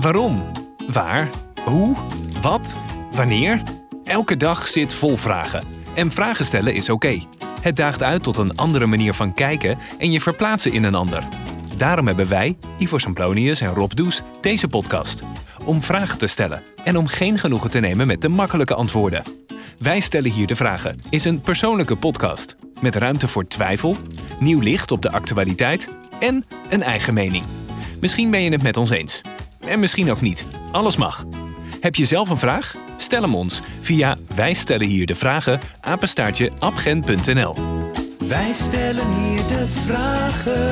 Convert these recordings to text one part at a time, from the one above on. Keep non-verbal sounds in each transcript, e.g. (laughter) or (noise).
Waarom? Waar? Hoe? Wat? Wanneer? Elke dag zit vol vragen. En vragen stellen is oké. Het daagt uit tot een andere manier van kijken en je verplaatsen in een ander. Daarom hebben wij, Ivo Samplonius en Rob Does, deze podcast. Om vragen te stellen en om geen genoegen te nemen met de makkelijke antwoorden. Wij stellen hier de vragen is een persoonlijke podcast. Met ruimte voor twijfel, nieuw licht op de actualiteit en een eigen mening. Misschien ben je het met ons eens. En misschien ook niet. Alles mag. Heb je zelf een vraag? Stel hem ons via Wij stellen hier de vragen apenstaartje abgent.nl. Wij stellen hier de vragen.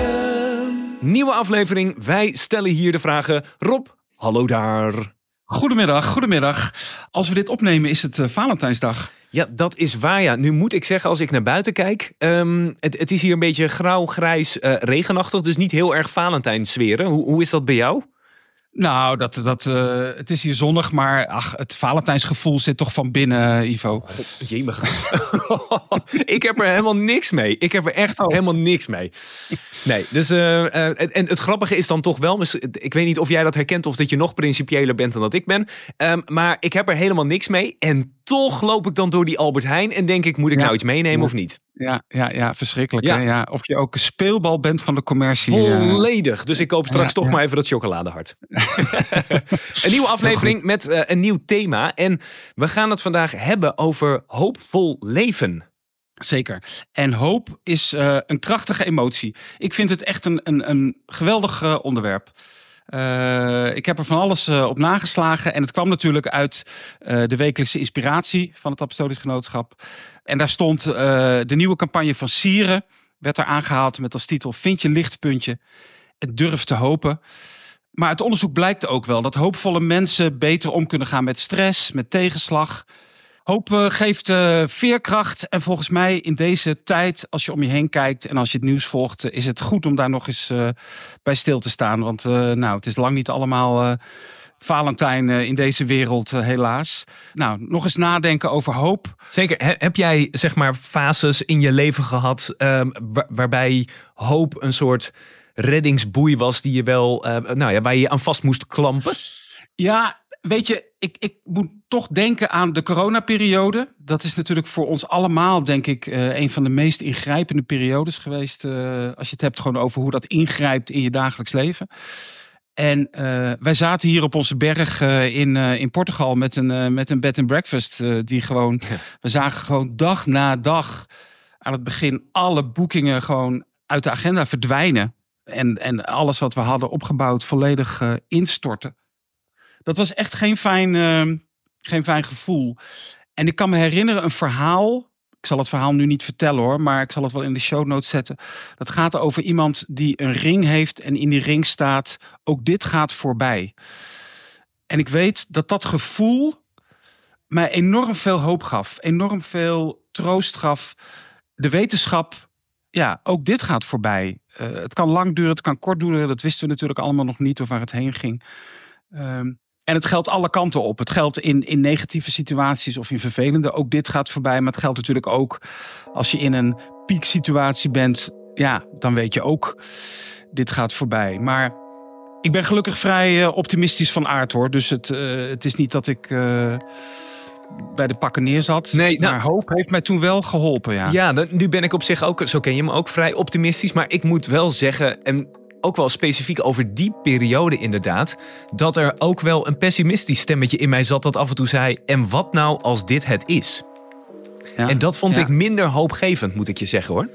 Nieuwe aflevering Wij stellen hier de vragen. Rob, hallo daar. Goedemiddag, goedemiddag. Als we dit opnemen is het uh, Valentijnsdag. Ja, dat is waar. Ja. Nu moet ik zeggen, als ik naar buiten kijk, um, het, het, is hier een beetje grauw, grijs, uh, regenachtig. Dus niet heel erg Valentijnssferen. Hoe, hoe is dat bij jou? Nou, dat, dat, uh, het is hier zonnig, maar ach, het Valentijnsgevoel zit toch van binnen, Ivo. Jemig. (laughs) ik heb er helemaal niks mee. Ik heb er echt oh. helemaal niks mee. Nee, dus uh, uh, en het grappige is dan toch wel, ik weet niet of jij dat herkent of dat je nog principiëler bent dan dat ik ben, um, maar ik heb er helemaal niks mee. En toch loop ik dan door die Albert Heijn en denk ik, moet ik ja. nou iets meenemen ja. of niet? Ja, ja, ja verschrikkelijk. Ja. Hè? Ja, of je ook een speelbal bent van de commercie. Volledig. Dus ik koop straks toch maar even dat chocoladehart. (laughs) een nieuwe aflevering met uh, een nieuw thema. En we gaan het vandaag hebben over hoopvol leven. Zeker. En hoop is uh, een krachtige emotie. Ik vind het echt een, een, een geweldig uh, onderwerp. Uh, ik heb er van alles uh, op nageslagen. En het kwam natuurlijk uit uh, de wekelijkse inspiratie van het Apostolisch Genootschap. En daar stond de nieuwe campagne van Sieren. Werd er aangehaald met als titel Vind je lichtpuntje en durf te hopen. Maar uit onderzoek blijkt ook wel dat hoopvolle mensen beter om kunnen gaan met stress, met tegenslag. Hoop uh, geeft uh, veerkracht. En volgens mij in deze tijd, als je om je heen kijkt en als je het nieuws volgt, uh, is het goed om daar nog eens bij stil te staan. Want nou, het is lang niet allemaal Valentijn in deze wereld, helaas. Nou, nog eens nadenken over hoop. Zeker. heb jij zeg maar fases in je leven gehad ehm, waar waarbij hoop een soort reddingsboei was die je wel, nou ja, waar je je aan vast moest klampen? Ja, weet je, ik, ik moet toch denken aan de coronaperiode. Dat is natuurlijk voor ons allemaal, denk ik, uh, een van de meest ingrijpende periodes geweest. Uh, als je het hebt gewoon over hoe dat ingrijpt in je dagelijks leven. En uh, wij zaten hier op onze berg in, in Portugal met een, met een bed and breakfast. die gewoon, ja. we zagen gewoon dag na dag aan het begin alle boekingen gewoon uit de agenda verdwijnen. En, en alles wat we hadden opgebouwd volledig instorten dat was echt geen fijn, uh, geen fijn gevoel. En ik kan me herinneren een verhaal. Ik zal het verhaal nu niet vertellen hoor, maar ik zal het wel in de show notes zetten. Dat gaat over iemand die een ring heeft en in die ring staat: ook dit gaat voorbij. En ik weet dat dat gevoel mij enorm veel hoop gaf, enorm veel troost gaf. De wetenschap, ja, ook dit gaat voorbij. Uh, het kan lang duren, het kan kort duren. Dat wisten we natuurlijk allemaal nog niet of waar het heen ging. Um, en het geldt alle kanten op. Het geldt in, in negatieve situaties of in vervelende. Ook dit gaat voorbij. Maar het geldt natuurlijk ook als je in een pieksituatie bent. Ja, dan weet je ook, dit gaat voorbij. Maar ik ben gelukkig vrij uh, optimistisch van aard hoor. Dus het, uh, het is niet dat ik. Uh, bij de pakken neerzat. Nee, nou, maar hoop heeft mij toen wel geholpen. Ja. ja, nu ben ik op zich ook, zo ken je me ook, vrij optimistisch. Maar ik moet wel zeggen, en ook wel specifiek over die periode inderdaad, dat er ook wel een pessimistisch stemmetje in mij zat dat af en toe zei: en wat nou als dit het is? Ja, en dat vond ja. ik minder hoopgevend, moet ik je zeggen hoor.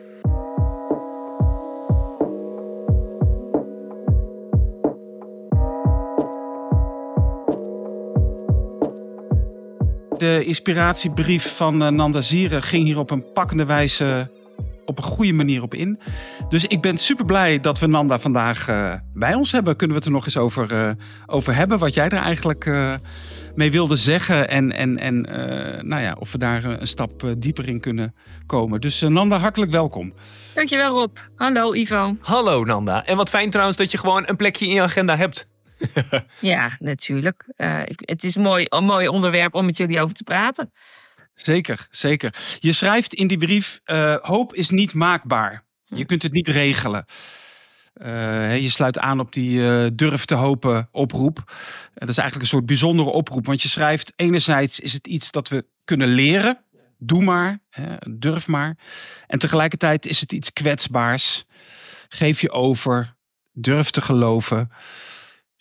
De inspiratiebrief van uh, Nanda Zieren ging hier op een pakkende wijze op een goede manier op in. Dus ik ben super blij dat we Nanda vandaag uh, bij ons hebben. Kunnen we het er nog eens over, uh, over hebben? Wat jij er eigenlijk uh, mee wilde zeggen. En, en, en nou ja, of we daar een stap dieper in kunnen komen. Dus Nanda, hartelijk welkom. Dankjewel Rob. Hallo Ivo. Hallo Nanda. En wat fijn trouwens dat je gewoon een plekje in je agenda hebt. (laughs) ja, natuurlijk. het is mooi, een mooi onderwerp om met jullie over te praten. Zeker, zeker. Je schrijft in die brief: uh, hoop is niet maakbaar. Je kunt het niet regelen. hè, je sluit aan op die eh, durf te hopen oproep. En dat is eigenlijk een soort bijzondere oproep. Want je schrijft, enerzijds is het iets dat we kunnen leren. Doe maar, hè, durf maar. En tegelijkertijd is het iets kwetsbaars. Geef je over, durf te geloven.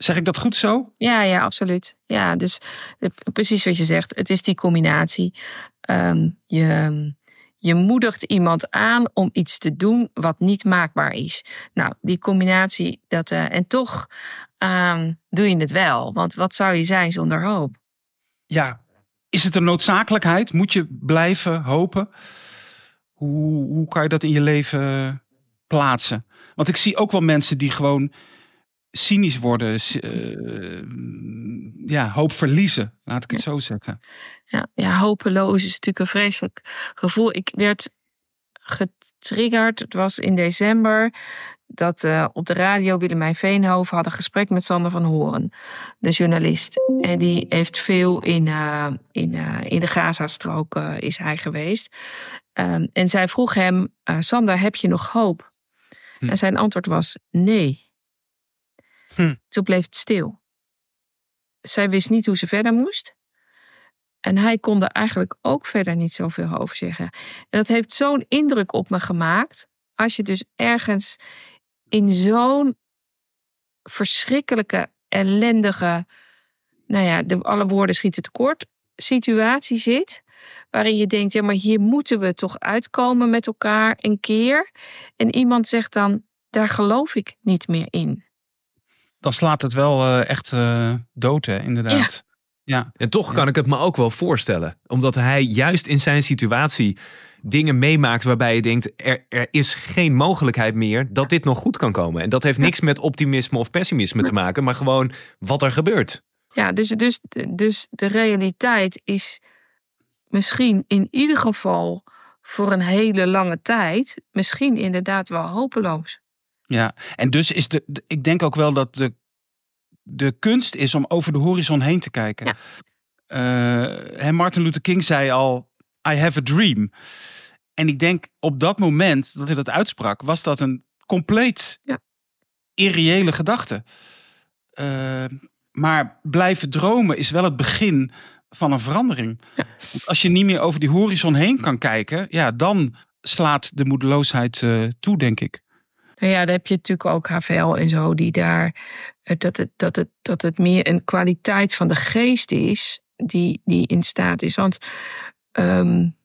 Zeg ik dat goed zo? Ja, ja, absoluut. Ja, dus eh, precies wat je zegt. Het is die combinatie. Ehm, je, je moedigt iemand aan om iets te doen wat niet maakbaar is. Nou, die combinatie, dat, eh, en toch ehm, doe je het wel. Want wat zou je zijn zonder hoop? Ja, is het een noodzakelijkheid? Moet je blijven hopen? Hoe, hoe kan je dat in je leven plaatsen? Want ik zie ook wel mensen die gewoon cynisch worden, uh, ja, hoop verliezen, laat ik het zo zeggen. Ja, ja, hopeloos is natuurlijk een vreselijk gevoel. Ik werd getriggerd, het was in december, dat uh, op de radio Willemijn Veenhoven had een gesprek met Sander van Horen, de journalist. En die heeft veel in, uh, in, in de Gazastrook is hij geweest. Um, en zij vroeg hem, Sander, heb je nog hoop? Hm. En zijn antwoord was nee. Hm. Toen bleef het stil. Zij wist niet hoe ze verder moest. En hij kon er eigenlijk ook verder niet zoveel over zeggen. En dat heeft zo'n indruk op me gemaakt. Als je dus ergens in zo'n verschrikkelijke, ellendige, nou ja, de, alle woorden schieten tekort, situatie zit. Waarin je denkt, ja, maar hier moeten we toch uitkomen met elkaar een keer. En iemand zegt dan, daar geloof ik niet meer in dan slaat het wel uh, echt uh, dood, hè, inderdaad. Ja. ja. En toch kan ik het me ook wel voorstellen. Omdat hij juist in zijn situatie dingen meemaakt waarbij je denkt: er, er is geen mogelijkheid meer dat dit nog goed kan komen. En dat heeft niks met optimisme of pessimisme te maken, maar gewoon wat er gebeurt. Ja, dus, dus, dus de realiteit is misschien in ieder geval voor een hele lange tijd, misschien inderdaad wel hopeloos. Ja, en dus is de, ik denk ook wel dat de, de kunst is om over de horizon heen te kijken. Ja. Uh, Martin Luther King zei al, I have a dream. En ik denk op dat moment dat hij dat uitsprak, was dat een compleet ja. irreële gedachte. Uh, maar blijven dromen is wel het begin van een verandering. Ja. als je niet meer over die horizon heen kan kijken, ja, dan slaat de moedeloosheid uh, toe, denk ik. Nou ja, dan heb je natuurlijk ook HVL en zo, die daar, eh, dat het, dat het, dat het meer een kwaliteit van de geest is, die, die in staat is. Want um,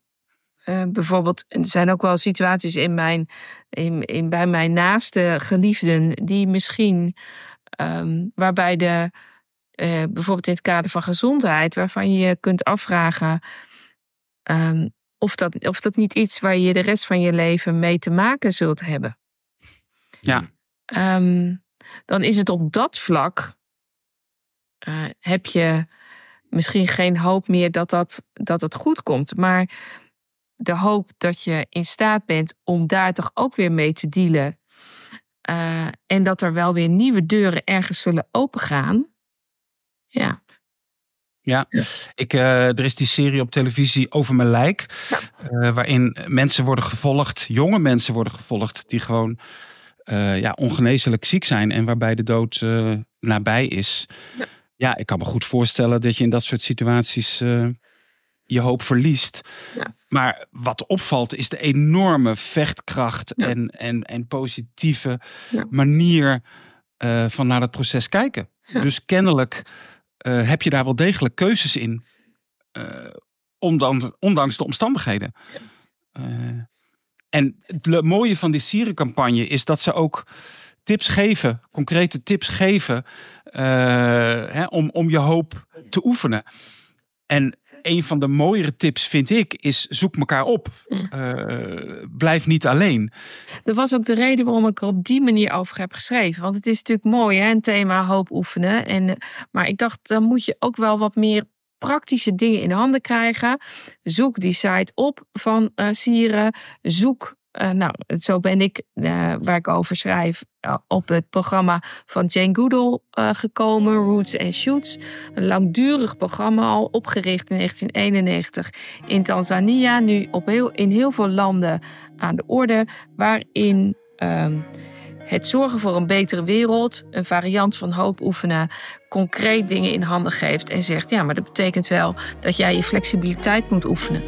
uh, bijvoorbeeld, er zijn ook wel situaties in mijn, in, in, bij mijn naaste geliefden, die misschien, um, waarbij de, uh, bijvoorbeeld in het kader van gezondheid, waarvan je je kunt afvragen. Um, of dat, of dat niet iets waar je de rest van je leven mee te maken zult hebben. Ja. Ehm, dan is het op dat vlak. Uh, heb je misschien geen hoop meer dat, dat, dat het goed komt. Maar de hoop dat je in staat bent om daar toch ook weer mee te dealen. Uh, en dat er wel weer nieuwe deuren ergens zullen opengaan. Ja. Ja, Ik, uh, er is die serie op televisie over mijn lijk. Ja. waarin mensen worden gevolgd, jonge mensen worden gevolgd, die gewoon uh, ja, ongeneeslijk ziek zijn en waarbij de dood uh, nabij is. Ja. ja. ik kan me goed voorstellen dat je in dat soort situaties uh, je hoop verliest. Ja. Maar wat opvalt is de enorme vechtkracht en, en, en positieve manier van naar het proces kijken. Dus kennelijk heb je daar wel degelijk keuzes in, ondanks, ondanks de omstandigheden. En het mooie van die Sierencampagne is dat ze ook tips geven, concrete tips geven uh, hè, om, om je hoop te oefenen. En een van de mooiere tips vind ik is zoek elkaar op. Uh, blijf niet alleen. Dat was ook de reden waarom ik er op die manier over heb geschreven. Want het is natuurlijk mooi, hè, een thema hoop oefenen. En, maar ik dacht, dan moet je ook wel wat meer praktische dingen in handen krijgen. Zoek die site op van uh, Sieren. Zoek, uh, nou, zo ben ik, uh, waar ik over schrijf, op het programma van Jane Goodall gekomen, Roots and Shoots. Een langdurig programma al, opgericht in 1991 in Tanzania. Nu op heel, in heel veel landen aan de orde, waarin. Ehm, het zorgen voor een betere wereld, een variant van hoop oefenen, concreet dingen in handen geeft en zegt: ja, maar dat betekent wel dat jij je flexibiliteit moet oefenen.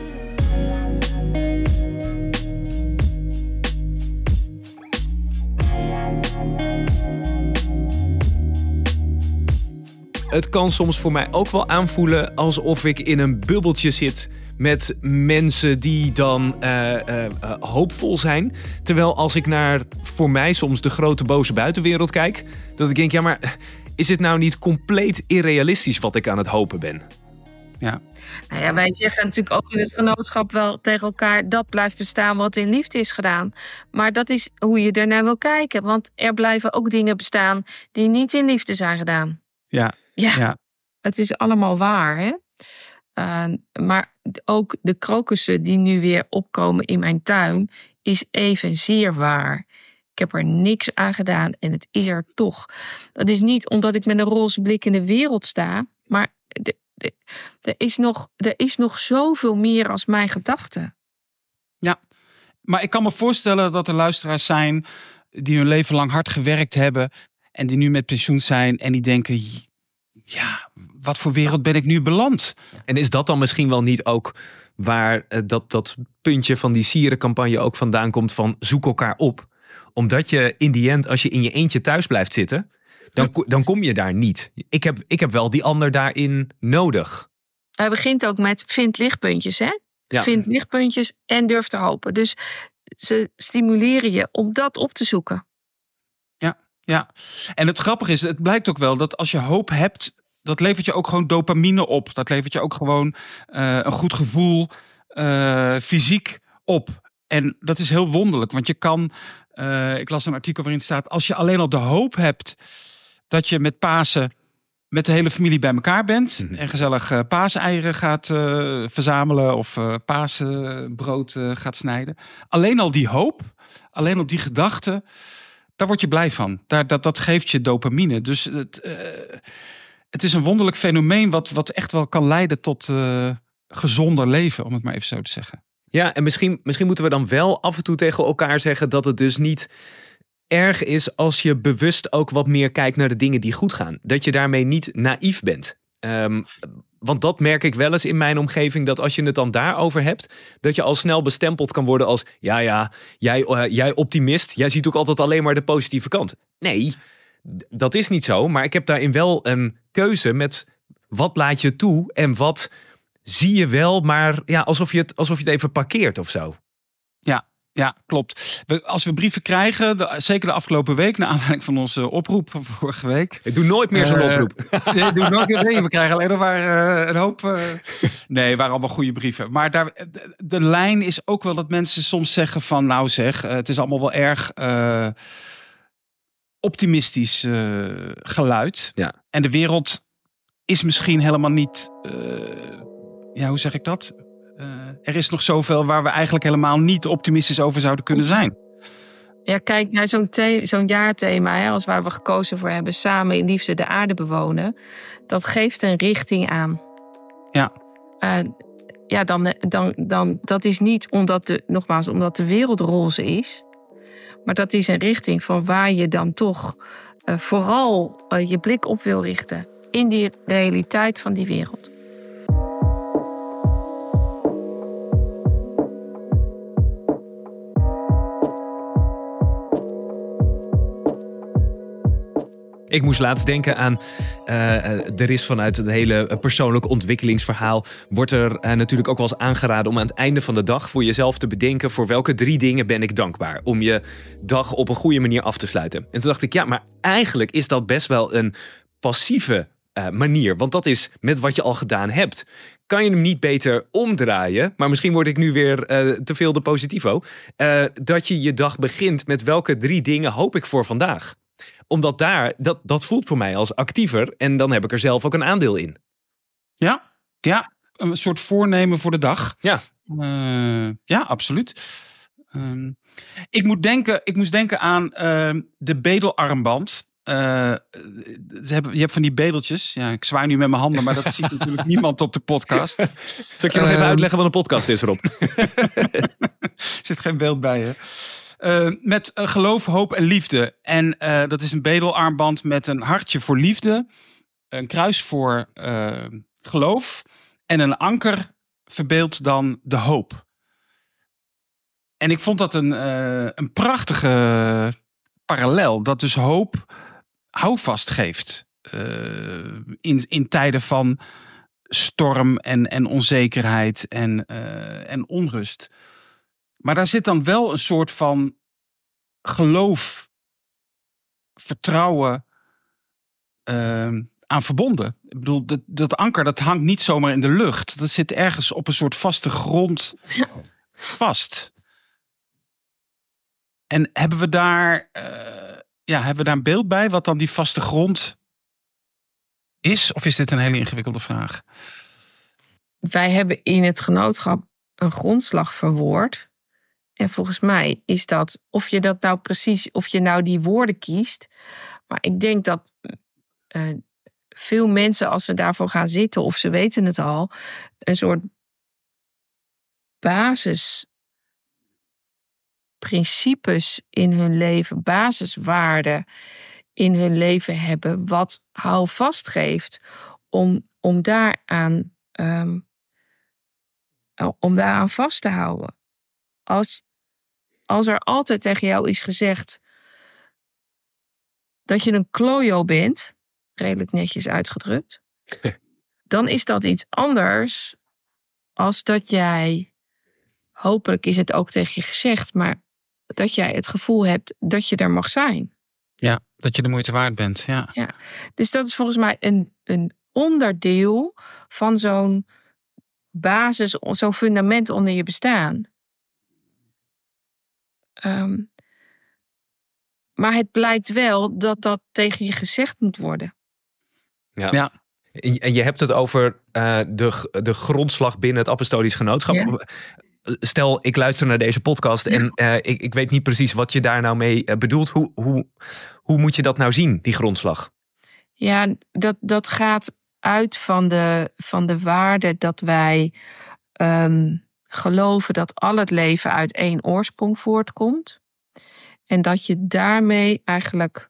Het kan soms voor mij ook wel aanvoelen alsof ik in een bubbeltje zit met mensen die dan uh, uh, hoopvol zijn. Terwijl als ik naar voor mij soms de grote boze buitenwereld kijk, dat ik denk, ja, maar is het nou niet compleet irrealistisch wat ik aan het hopen ben? Ja. Nou ja, wij zeggen natuurlijk ook in het genootschap wel tegen elkaar: dat blijft bestaan wat in liefde is gedaan. Maar dat is hoe je ernaar wil kijken. Want er blijven ook dingen bestaan die niet in liefde zijn gedaan. Ja. Ja, Ja. het is allemaal waar. Hè? Uh, maar ook de krokussen die nu weer opkomen in mijn tuin, is evenzeer waar. Ik heb er niks aan gedaan en het is er toch. Dat is niet omdat ik met een roze blik in de wereld sta, maar er, is nog, er is nog zoveel meer als mijn gedachten. Ja, maar ik kan me voorstellen dat er luisteraars zijn die hun leven lang hard gewerkt hebben en die nu met pensioen zijn en die denken, ja, wat voor wereld ben ik nu beland? En is dat dan misschien wel niet ook waar eh, dat, dat puntje van die sierencampagne ook vandaan komt van zoek elkaar op? Omdat je in die end, als je in je eentje thuis blijft zitten, dan, dan kom je daar niet. Ik heb, ik heb wel die ander daarin nodig. Hij begint ook met vind lichtpuntjes, hè? Ja. Vind lichtpuntjes en durf te hopen. Dus ze stimuleren je om dat op te zoeken. Ja, en het grappige is, het blijkt ook wel dat als je hoop hebt, dat levert je ook gewoon dopamine op. Dat levert je ook gewoon eh, een goed gevoel eh, fysiek op. En dat is heel wonderlijk, want je kan, eh, ik las een artikel waarin staat, als je alleen al de hoop hebt dat je met Pasen met de hele familie bij elkaar bent Mhm. en gezellig eh, paaseieren gaat verzamelen of eh paasbrood gaat snijden. Alleen al die hoop, alleen al die gedachte, daar word je blij van. Daar, dat, dat geeft je dopamine. Dus het, het is een wonderlijk fenomeen wat, wat echt wel kan leiden tot eh, gezonder leven, om het maar even zo te zeggen. Ja, en misschien, misschien moeten we dan wel af en toe tegen elkaar zeggen dat het dus niet erg is als je bewust ook wat meer kijkt naar de dingen die goed gaan. Dat je daarmee niet naïef bent. Ehm, want dat merk ik wel eens in mijn omgeving, dat als je het dan daarover hebt, dat je al snel bestempeld kan worden als, ja ja, jij, eh, jij optimist, jij ziet ook altijd alleen maar de positieve kant. Nee, dat is niet zo, maar ik heb daarin wel een keuze met wat laat je toe en wat zie je wel, maar ja, alsof je het, alsof je het even parkeert of zo. Ja, klopt. We, als we brieven krijgen, de- zeker de afgelopen week, naar aanleiding van onze oproep van vorige week. Ik doe nooit meer zo'n Eh, oproep. (laughs) Nee, doe nooit meer mee. We krijgen alleen nog maar eh, een hoop. eh, (laughs) nee, waren allemaal goede brieven. Maar daar, de, de lijn is ook wel dat mensen soms zeggen van, nou zeg, het is allemaal wel erg optimistisch eh, geluid. Ja. En de wereld is misschien helemaal niet, eh, ja, hoe zeg ik dat? Eh, er is nog zoveel waar we eigenlijk helemaal niet optimistisch over zouden kunnen zijn. Ja, kijk naar zo'n the- zo'n jaarthema, hè, als waar we gekozen voor hebben, samen in liefde de aarde bewonen. Dat geeft een richting aan. Ja. Eh, ja, dan, dan, dan, dat is niet omdat de, nogmaals, omdat de wereld roze is. Maar dat is een richting van waar je dan toch eh, vooral eh, je blik op wil richten. In die realiteit van die wereld. Ik moest laatst denken aan, eh, er is vanuit het hele persoonlijk ontwikkelingsverhaal, wordt er eh, natuurlijk ook wel eens aangeraden om aan het einde van de dag voor jezelf te bedenken voor welke drie dingen ben ik dankbaar. Om je dag op een goede manier af te sluiten. En toen dacht ik, ja, maar eigenlijk is dat best wel een passieve eh, manier. Want dat is met wat je al gedaan hebt. Kan je hem niet beter omdraaien? Maar misschien word ik nu weer te veel de positivo. dat je je dag begint met welke drie dingen hoop ik voor vandaag omdat daar, dat, dat voelt voor mij als actiever. En dan heb ik er zelf ook een aandeel in. Ja, ja, een soort voornemen voor de dag. Ja. Eh, ja, absoluut. Ehm, ik, moet denken, ik moest denken aan ehm, de bedelarmband. Eh, ze hebben, je hebt van die bedeltjes. Ja, ik zwaai nu met mijn handen, maar dat (laughs) ziet natuurlijk niemand op de podcast. Er Zal ik je nog even Ehm. uitleggen wat een podcast is, Rob? (laughs) zit geen beeld bij je. Eh, met eh, geloof, hoop en liefde. En eh, dat is een bedelarmband met een hartje voor liefde, een kruis voor geloof en een anker verbeeldt dan de hoop. En ik vond dat een, een prachtige parallel. Dat dus hoop houvast geeft in, in tijden van storm en, en onzekerheid en, en onrust. Maar daar zit dan wel een soort van geloof, vertrouwen ehm, aan verbonden. Ik bedoel, dat, dat anker dat hangt niet zomaar in de lucht. Dat zit ergens op een soort vaste grond vast. En hebben we daar, eh, ja, hebben we daar een beeld bij wat dan die vaste grond is? Of is dit een hele ingewikkelde vraag? Wij hebben in het genootschap een grondslag verwoord. En volgens mij is dat, of je dat nou precies, of je nou die woorden kiest. Maar ik denk dat eh, veel mensen, als ze daarvoor gaan zitten, of ze weten het al, een soort basisprincipes in hun leven, basiswaarden in hun leven hebben, wat houvast geeft om, om daaraan ehm, om daaraan vast te houden. Als, als er altijd tegen jou is gezegd dat je een klojo bent, redelijk netjes uitgedrukt, (laughs) dan is dat iets anders als dat jij, hopelijk is het ook tegen je gezegd, maar dat jij het gevoel hebt dat je er mag zijn. Ja, dat je de moeite waard bent. Ja. Dus dat is volgens mij een, een onderdeel van zo'n basis, zo'n fundament onder je bestaan. Ehm, maar het blijkt wel dat dat tegen je gezegd moet worden. Ja. Ja. En je- hebt het over eh, de, de grondslag binnen het apostolisch genootschap. Ja. Stel, ik luister naar deze podcast en eh, ik, ik weet niet precies wat je daar nou mee eh, bedoelt. Hoe, hoe, hoe moet je dat nou zien, die grondslag? Ja, dat, dat gaat uit van de, van de waarde dat wij ehm, geloven dat al het leven uit één oorsprong voortkomt. En dat je daarmee eigenlijk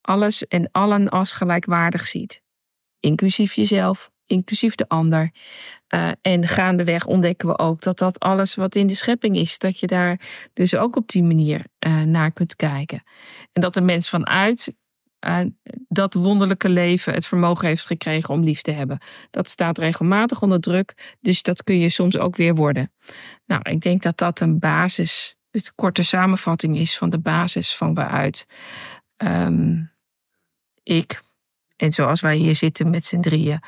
alles en allen als gelijkwaardig ziet. Inclusief jezelf, inclusief de ander. Eh, en gaandeweg ontdekken we ook dat dat alles wat in de schepping is, dat je daar dus ook op die manier eh, naar kunt kijken. En dat de mens vanuit dat wonderlijke leven het vermogen heeft gekregen om lief te hebben. Dat staat regelmatig onder druk, dus dat kun je soms ook weer worden. Nou, ik denk dat dat een basis, een korte samenvatting is van de basis van waaruit ehm, ik, en zoals wij hier zitten met z'n drieën,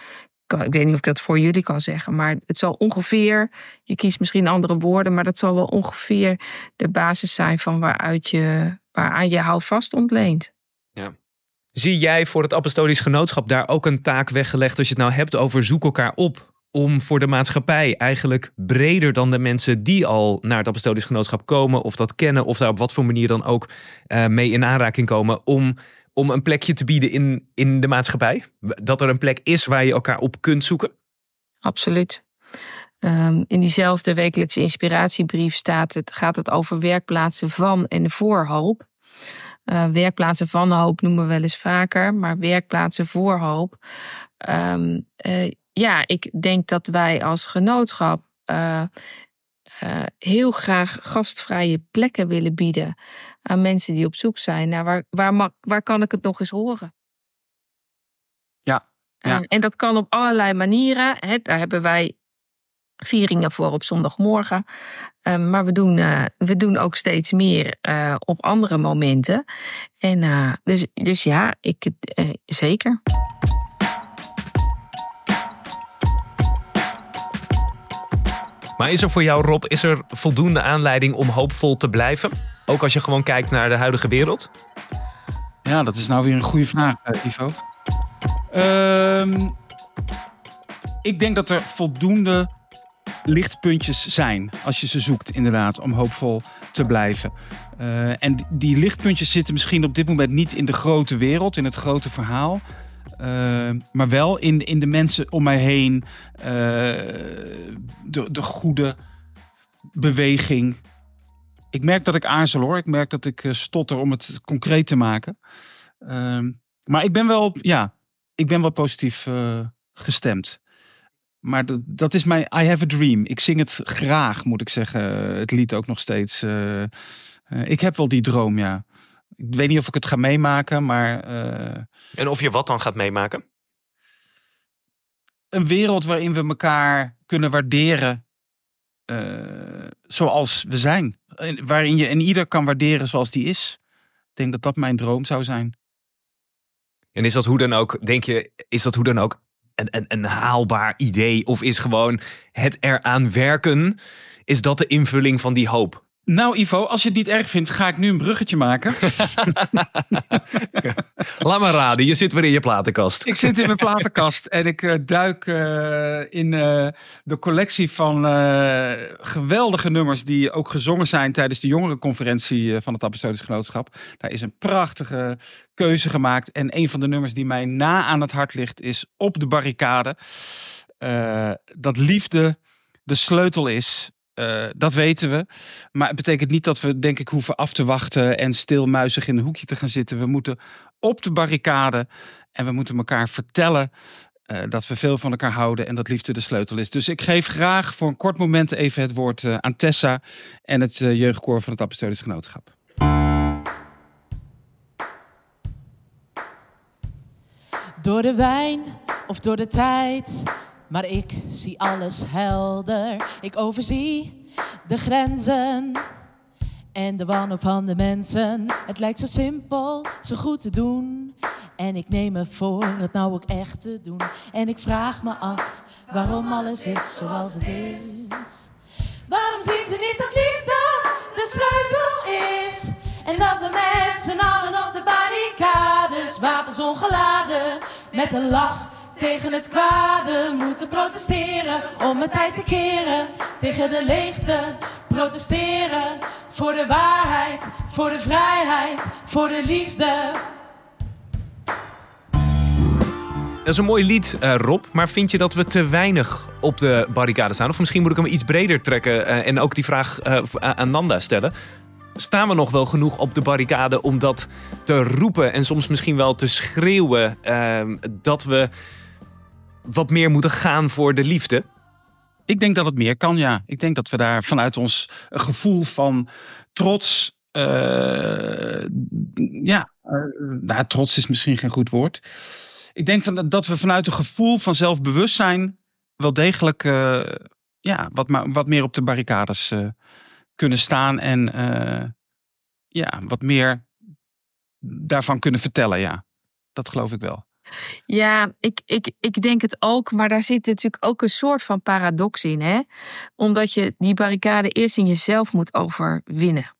ik weet niet of ik dat voor jullie kan zeggen, maar het zal ongeveer, je kiest misschien andere woorden, maar dat zal wel ongeveer de basis zijn van waaruit je, waaraan je houvast ontleent. Zie jij voor het apostolisch genootschap daar ook een taak weggelegd als je het nou hebt over zoek elkaar op? Om voor de maatschappij eigenlijk breder dan de mensen die al naar het apostolisch genootschap komen of dat kennen of daar op wat voor manier dan ook eh, mee in aanraking komen om, om een plekje te bieden in, in de maatschappij? Dat er een plek is waar je elkaar op kunt zoeken? Absoluut. Ehm, in diezelfde wekelijkse inspiratiebrief staat het, gaat het over werkplaatsen van en voor hoop. Eh, werkplaatsen van hoop noemen we wel eens vaker, maar werkplaatsen voor hoop. Ehm, eh, ja, ik denk dat wij als genootschap eh, heel graag gastvrije plekken willen bieden aan mensen die op zoek zijn naar waar, waar, mag, waar kan ik het nog eens horen. Ja, ja. En dat kan op allerlei manieren. Daar hebben wij vieringen voor op zondagmorgen. Eh, maar we doen, eh, we doen ook steeds meer eh, op andere momenten. En eh, dus, dus ja, ik, eh, zeker. Maar is er voor jou, Rob, is er voldoende aanleiding om hoopvol te blijven? Ook als je gewoon kijkt naar de huidige wereld? Ja, dat is nou weer een goede vraag, Ivo. Ehm, ik denk dat er voldoende lichtpuntjes zijn als je ze zoekt, inderdaad, om hoopvol te blijven. Eh, en die- lichtpuntjes zitten misschien op dit moment niet in de grote wereld, in het grote verhaal. Eh, maar wel in, in de mensen om mij heen. eh, de, de goede beweging. ik merk dat ik aarzel hoor. Ik merk dat ik stotter om het concreet te maken. Ehm, maar ik ben wel, ja, ik ben wel positief gestemd. Maar dat, dat is mijn I have a dream. Ik zing het graag, moet ik zeggen. Het lied ook nog steeds. eh, eh, ik heb wel die droom, ja. Ik weet niet of ik het ga meemaken, maar eh, En of je wat dan gaat meemaken? een wereld waarin we elkaar kunnen waarderen zoals we zijn. En Waarin je en ieder kan waarderen zoals die is. Ik denk dat dat mijn droom zou zijn. En is dat hoe dan ook, denk je, is dat hoe dan ook een, een, een haalbaar idee? Of is gewoon het eraan werken, is dat de invulling van die hoop? Nou Ivo, als je het niet erg vindt, ga ik nu een bruggetje maken. (laughs) Laat maar raden, je zit weer in je platenkast. ik zit in mijn platenkast en ik eh, duik eh, in eh, de collectie van geweldige nummers die ook gezongen zijn tijdens de jongerenconferentie van het Apostolisch Genootschap. Daar is een prachtige keuze gemaakt. En een van de nummers die mij na aan het hart ligt is Op de Barricade. Dat liefde de sleutel is. Eh, dat weten we. Maar het betekent niet dat we, denk ik, hoeven af te wachten en stilmuizig in een hoekje te gaan zitten. We moeten op de barricade en we moeten elkaar vertellen eh, dat we veel van elkaar houden en dat liefde de sleutel is. Dus ik geef graag voor een kort moment even het woord eh, aan Tessa en het jeugdkoor van het Apostolisch Genootschap. Door de wijn of door de tijd. Maar ik zie alles helder. Ik overzie de grenzen en de wanhoop van de mensen. Het lijkt zo simpel, zo goed te doen. En ik neem me voor het nou ook echt te doen. En ik vraag me af waarom alles is zoals het is. Waarom zien ze niet dat liefde de sleutel is? En dat we met z'n allen op de barricades, wapens ongeladen, met een lach tegen het kwade moeten protesteren om het tijd te keren. Tegen de leegte protesteren voor de waarheid, voor de vrijheid, voor de liefde. Dat is een mooi lied, eh, Rob. Maar vind je dat we te weinig op de barricade staan? Of misschien moet ik hem iets breder trekken eh, en ook die vraag eh, aan Nanda stellen. Staan we nog wel genoeg op de barricade om dat te roepen en soms misschien wel te schreeuwen dat we wat meer moeten gaan voor de liefde? Ik denk dat het meer kan, ja. Ik denk dat we daar vanuit ons gevoel van trots. eh, ja, eh, nou, trots is misschien geen goed woord. Ik denk dat we vanuit een gevoel van zelfbewustzijn. wel degelijk eh, ja, wat, wat meer op de barricades kunnen staan. En ja, wat meer daarvan kunnen vertellen, ja. Dat geloof ik wel. Ja, ik, ik, ik denk het ook, maar daar zit natuurlijk ook een soort van paradox in. Hè? Omdat je die barricade eerst in jezelf moet overwinnen.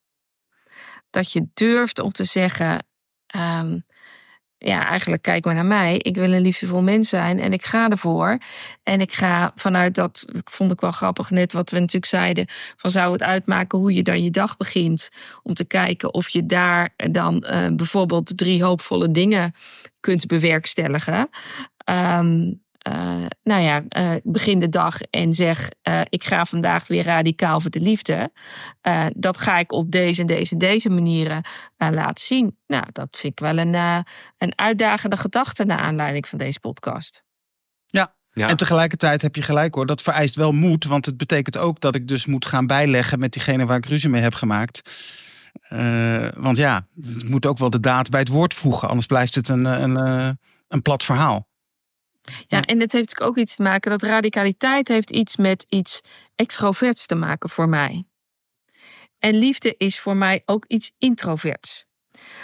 Dat je durft om te zeggen, ehm, ja, eigenlijk kijk maar naar mij. Ik wil een liefdevol mens zijn en ik ga ervoor. En ik ga vanuit dat, vond ik wel grappig net wat we natuurlijk zeiden, van zou het uitmaken hoe je dan je dag begint. Om te kijken of je daar dan eh, bijvoorbeeld drie hoopvolle dingen kunt bewerkstelligen. Eh, nou ja, eh, begin de dag en zeg: eh, Ik ga vandaag weer radicaal voor de liefde. Eh, dat ga ik op deze en deze en deze manieren eh, laten zien. Nou, dat vind ik wel een, eh, een uitdagende gedachte naar aanleiding van deze podcast. Ja. Ja. En tegelijkertijd heb je gelijk hoor, dat vereist wel moed. Want het betekent ook dat ik dus moet gaan bijleggen met diegene waar ik ruzie mee heb gemaakt. Eh, want ja, het moet ook wel de daad bij het woord voegen. Anders blijft het een, een, eh, een plat verhaal. Ja, en het heeft ook iets te maken dat radicaliteit heeft iets met iets extroverts te maken voor mij. En liefde is voor mij ook iets introverts.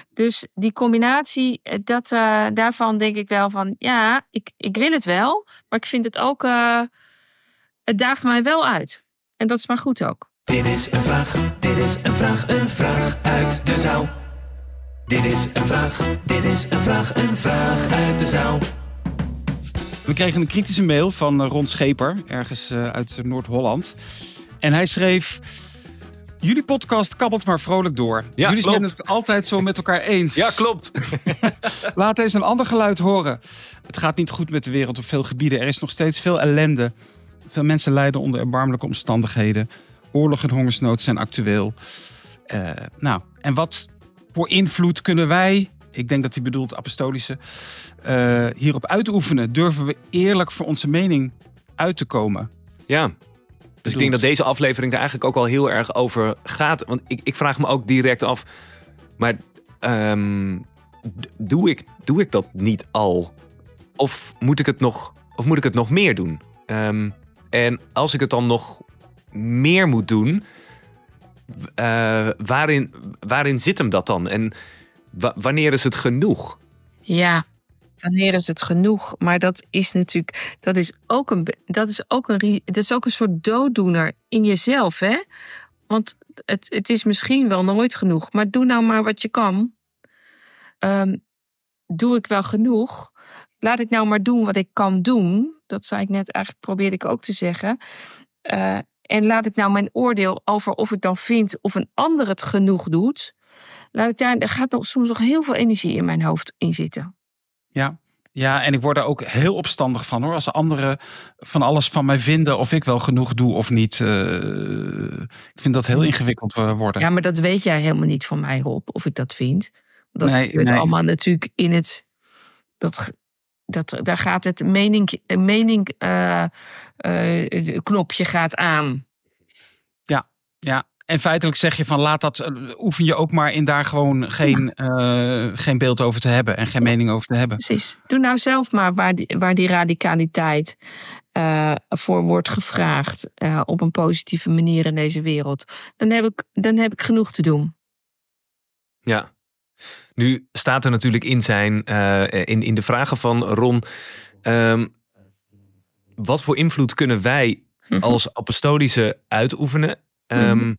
Dus die combinatie, eh, dat, eh, daarvan denk ik wel van ja, ik, ik wil het wel, maar ik vind het ook, eh, het daagt mij wel uit. En dat is maar goed ook. Dit is een vraag, dit is een vraag, een vraag uit de zaal. Dit is een vraag, dit is een vraag, een vraag uit de zaal. We kregen een kritische mail van eh, Ron Scheper, ergens eh, uit Noord-Holland. En hij schreef... Jullie podcast kabbelt maar vrolijk door. Ja, Jullie zijn klopt. het altijd zo met elkaar eens. Ja, klopt. (laughs) Laat eens een ander geluid horen. Het gaat niet goed met de wereld op veel gebieden. Er is nog steeds veel ellende. Veel mensen lijden onder erbarmelijke omstandigheden. Oorlog en hongersnood zijn actueel. Eh, nou, en wat voor invloed kunnen wij, ik denk dat hij bedoelt apostolische, eh, hierop uitoefenen? Durven we eerlijk voor onze mening uit te komen? Ja. Dus ik denk dat deze aflevering daar eigenlijk ook al heel erg over gaat. Want ik, ik vraag me ook direct af. Maar ehm, doe, ik, doe ik dat niet al? Of moet ik het nog, of moet ik het nog meer doen? Ehm, en als ik het dan nog meer moet doen, eh, waarin, waarin zit hem dat dan? En wa- wanneer is het genoeg? Ja, wanneer is het genoeg? Maar dat is natuurlijk, dat is ook een, dat is ook een, dat is ook een soort dooddoener in jezelf, hè? Want het, het is misschien wel nooit genoeg, maar doe nou maar wat je kan. Ehm, doe ik wel genoeg? Laat ik nou maar doen wat ik kan doen. Dat zei ik net, eigenlijk probeerde ik ook te zeggen. Eh, en laat ik nou mijn oordeel over of ik dan vind of een ander het genoeg doet. Laat ik daar, er gaat nog, soms nog heel veel energie in mijn hoofd in zitten. Ja. Ja, en ik word daar ook heel opstandig van hoor. Als anderen van alles van mij vinden of ik wel genoeg doe of niet. eh, ik vind dat heel ingewikkeld eh, worden. Ja, maar dat weet jij helemaal niet van mij, Rob, of ik dat vind. Dat Nee, gebeurt nee. allemaal natuurlijk in het. Dat, dat, daar gaat het mening, mening eh, knopje gaat aan. Ja, en feitelijk zeg je van laat dat, eh, oefen je ook maar in daar gewoon geen, eh, geen beeld over te hebben en geen mening over te hebben. Precies. Doe nou zelf maar waar die, waar die radicaliteit eh, voor wordt gevraagd eh, op een positieve manier in deze wereld. Dan heb ik, dan heb ik genoeg te doen. Ja. Nu staat er natuurlijk in, zijn, eh, in, in de vragen van Ron. ehm, wat voor invloed kunnen wij Mhm. als apostolische uitoefenen? Ehm,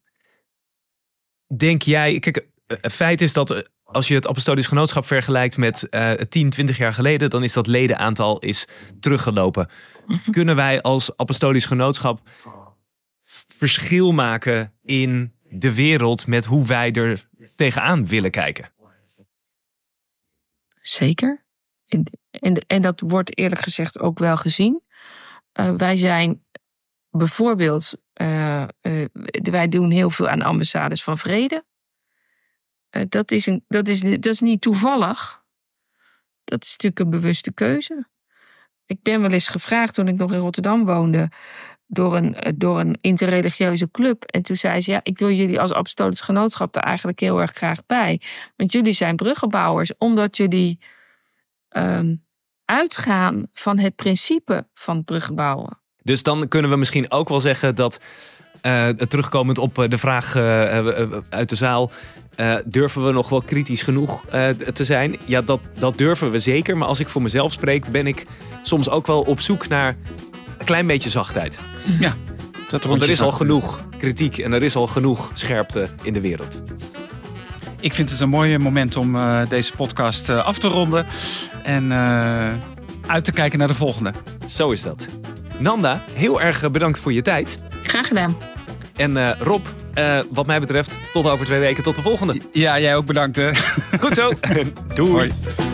Denk jij, kijk, het feit is dat eh, als je het apostolisch genootschap vergelijkt met eh 10, 20 jaar geleden, dan is dat ledenaantal is teruggelopen. Mhm. Kunnen wij als apostolisch genootschap verschil maken in de wereld met hoe wij er tegenaan willen kijken? Zeker. En, en, en dat wordt eerlijk gezegd ook wel gezien. Eh, wij zijn bijvoorbeeld, eh, eh, wij doen heel veel aan ambassades van vrede. Eh, dat, is een, dat, is, dat is niet toevallig. Dat is natuurlijk een bewuste keuze. Ik ben wel eens gevraagd toen ik nog in Rotterdam woonde door een, door een interreligieuze club. En toen zei ze, ja, ik wil jullie als apostolisch genootschap er eigenlijk heel erg graag bij. Want jullie zijn bruggenbouwers, omdat jullie ehm, uitgaan van het principe van bruggenbouwen. Dus dan kunnen we misschien ook wel zeggen dat, eh, terugkomend op eh, de vraag eh, uit de zaal, durven we nog wel kritisch genoeg te zijn? Ja, dat, dat durven we zeker. Maar als ik voor mezelf spreek, ben ik soms ook wel op zoek naar een klein beetje zachtheid. Dat Want er is al genoeg kritiek en er is al genoeg scherpte in de wereld. Ik vind het een mooi moment om deze podcast af te ronden. En uit te kijken naar de volgende. Zo is dat. Nanda, heel erg eh, bedankt voor je tijd. Graag gedaan. En eh, Rob, eh, wat mij betreft, tot over twee weken. Tot de volgende. Ja, jij ook bedankt. Hè. Goed zo. (laughs) Doei. Hoi.